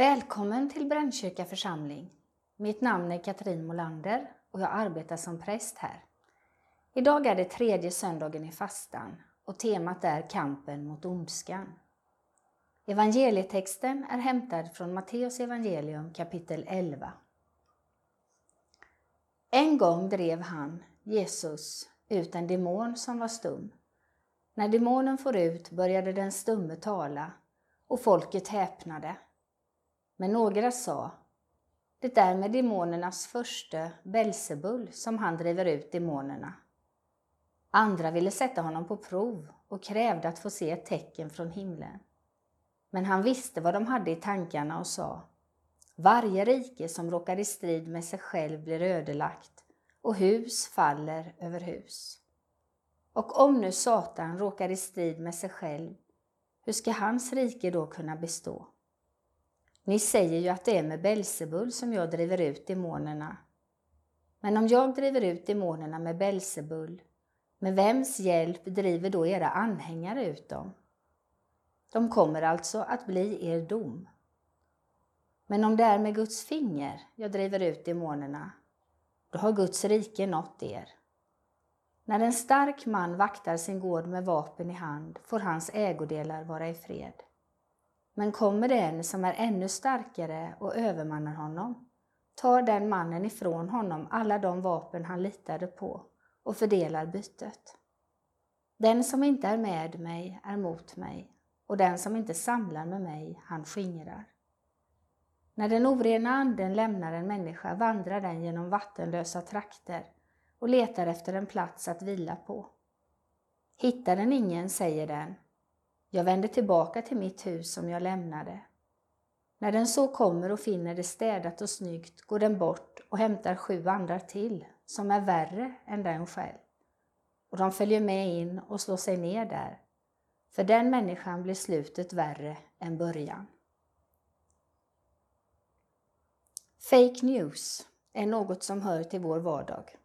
Välkommen till Brännkyrka församling. Mitt namn är Katrin Molander och jag arbetar som präst här. Idag är det tredje söndagen i fastan och temat är kampen mot ondskan. Evangelietexten är hämtad från Matteus evangelium kapitel 11. En gång drev han, Jesus, ut en demon som var stum. När demonen for ut började den stumme tala och folket häpnade. Men några sa, det är med demonernas första Belsebul som han driver ut demonerna. Andra ville sätta honom på prov och krävde att få se ett tecken från himlen. Men han visste vad de hade i tankarna och sa, varje rike som råkar i strid med sig själv blir ödelagt och hus faller över hus. Och om nu Satan råkar i strid med sig själv, hur ska hans rike då kunna bestå? Ni säger ju att det är med Belsebul som jag driver ut demonerna. Men om jag driver ut demonerna med Belsebul, med vems hjälp driver då era anhängare ut dem? De kommer alltså att bli er dom. Men om det är med Guds finger jag driver ut demonerna, då har Guds rike nått er. När en stark man vaktar sin gård med vapen i hand får hans ägodelar vara i fred. Men kommer det en som är ännu starkare och övermannar honom, tar den mannen ifrån honom alla de vapen han litade på och fördelar bytet. Den som inte är med mig är mot mig och den som inte samlar med mig, han skingrar. När den orena anden lämnar en människa vandrar den genom vattenlösa trakter och letar efter en plats att vila på. Hittar den ingen, säger den, jag vänder tillbaka till mitt hus som jag lämnade. När den så kommer och finner det städat och snyggt går den bort och hämtar sju andra till, som är värre än den själv. Och de följer med in och slår sig ner där. För den människan blir slutet värre än början. Fake news är något som hör till vår vardag.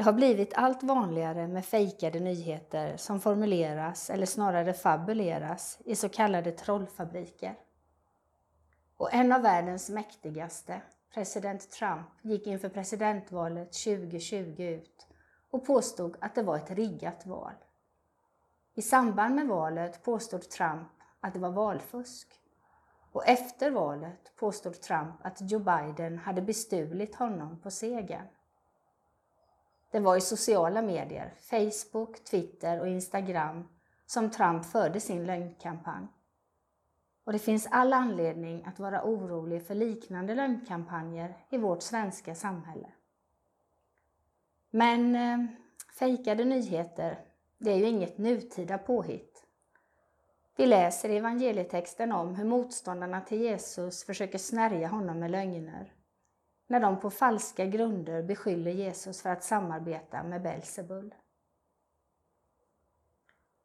Det har blivit allt vanligare med fejkade nyheter som formuleras eller snarare fabuleras i så kallade trollfabriker. Och en av världens mäktigaste, president Trump, gick inför presidentvalet 2020 ut och påstod att det var ett riggat val. I samband med valet påstod Trump att det var valfusk. Och efter valet påstod Trump att Joe Biden hade bestulit honom på segern. Det var i sociala medier, Facebook, Twitter och Instagram, som Trump förde sin lögnkampanj. Och det finns all anledning att vara orolig för liknande lögnkampanjer i vårt svenska samhälle. Men eh, fejkade nyheter, det är ju inget nutida påhitt. Vi läser i evangelietexten om hur motståndarna till Jesus försöker snärja honom med lögner när de på falska grunder beskyller Jesus för att samarbeta med Belsebul.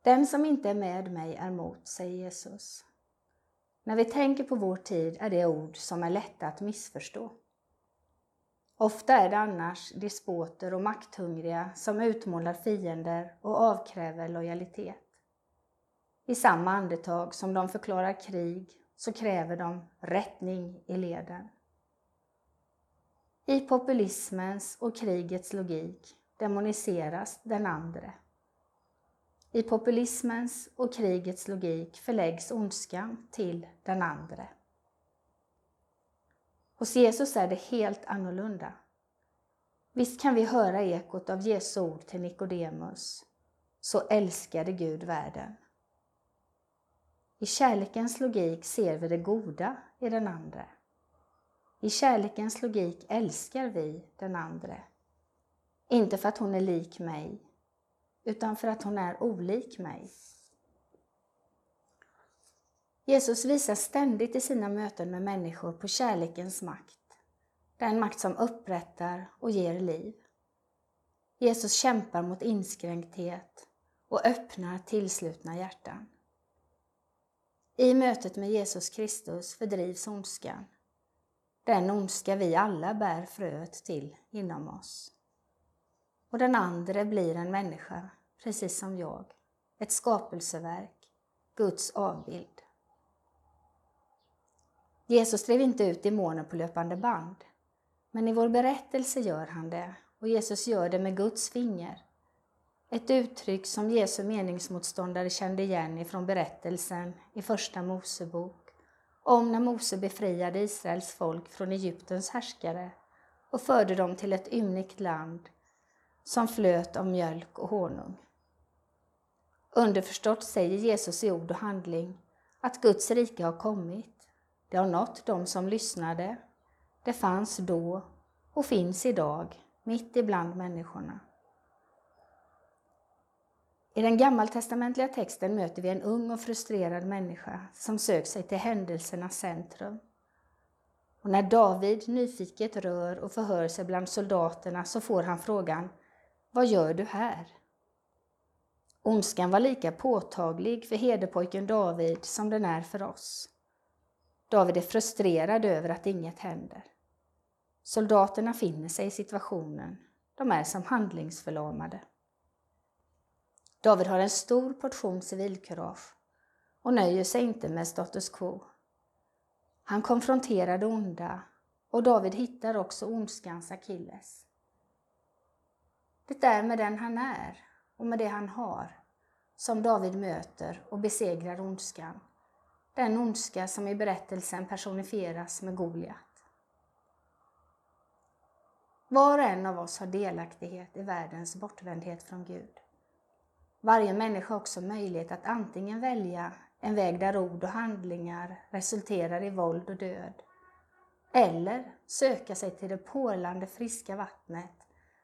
Den som inte är med mig är mot, säger Jesus. När vi tänker på vår tid är det ord som är lätta att missförstå. Ofta är det annars despoter och makthungriga som utmålar fiender och avkräver lojalitet. I samma andetag som de förklarar krig så kräver de rättning i leden. I populismens och krigets logik demoniseras den andre. I populismens och krigets logik förläggs ondskan till den andre. Hos Jesus är det helt annorlunda. Visst kan vi höra ekot av Jesu ord till Nikodemus. Så älskade Gud världen. I kärlekens logik ser vi det goda i den andre. I kärlekens logik älskar vi den andre Inte för att hon är lik mig, utan för att hon är olik mig. Jesus visar ständigt i sina möten med människor på kärlekens makt. Den makt som upprättar och ger liv. Jesus kämpar mot inskränkthet och öppnar tillslutna hjärtan. I mötet med Jesus Kristus fördrivs ondskan. Den ondska vi alla bär fröet till inom oss. Och den andra blir en människa, precis som jag. Ett skapelseverk, Guds avbild. Jesus drev inte ut demoner på löpande band. Men i vår berättelse gör han det och Jesus gör det med Guds finger. Ett uttryck som Jesu meningsmotståndare kände igen ifrån berättelsen i Första Mosebok om när Mose befriade Israels folk från Egyptens härskare och förde dem till ett ymnigt land som flöt av mjölk och honung. Underförstått säger Jesus i ord och handling att Guds rike har kommit. Det har nått dem som lyssnade. Det fanns då och finns idag mitt ibland människorna. I den gammaltestamentliga texten möter vi en ung och frustrerad människa som söker sig till händelsernas centrum. Och när David nyfiket rör och förhör sig bland soldaterna så får han frågan Vad gör du här? Ondskan var lika påtaglig för hederpojken David som den är för oss. David är frustrerad över att inget händer. Soldaterna finner sig i situationen. De är som handlingsförlamade. David har en stor portion civilkurage och nöjer sig inte med status quo. Han konfronterar det onda och David hittar också ondskans akilles. Det är med den han är och med det han har som David möter och besegrar ondskan. Den ondska som i berättelsen personifieras med Goliat. Var och en av oss har delaktighet i världens bortvändhet från Gud. Varje människa har också möjlighet att antingen välja en väg där ord och handlingar resulterar i våld och död, eller söka sig till det porlande friska vattnet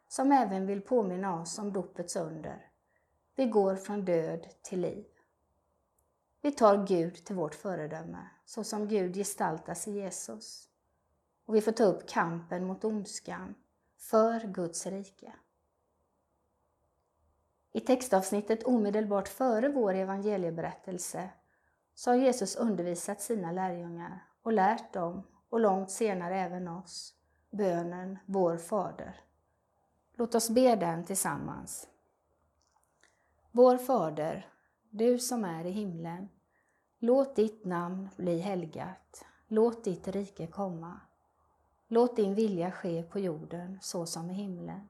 som även vill påminna oss om dopets under. Vi går från död till liv. Vi tar Gud till vårt föredöme, så som Gud gestaltas i Jesus. Och vi får ta upp kampen mot ondskan för Guds rike. I textavsnittet omedelbart före vår evangelieberättelse så har Jesus undervisat sina lärjungar och lärt dem, och långt senare även oss, bönen Vår Fader. Låt oss be den tillsammans. Vår Fader, du som är i himlen. Låt ditt namn bli helgat. Låt ditt rike komma. Låt din vilja ske på jorden så som i himlen.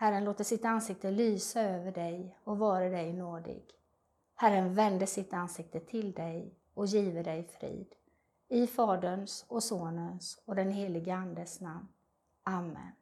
Herren låter sitt ansikte lysa över dig och vara dig nådig. Herren vände sitt ansikte till dig och give dig frid. I Faderns och Sonens och den helige Andes namn. Amen.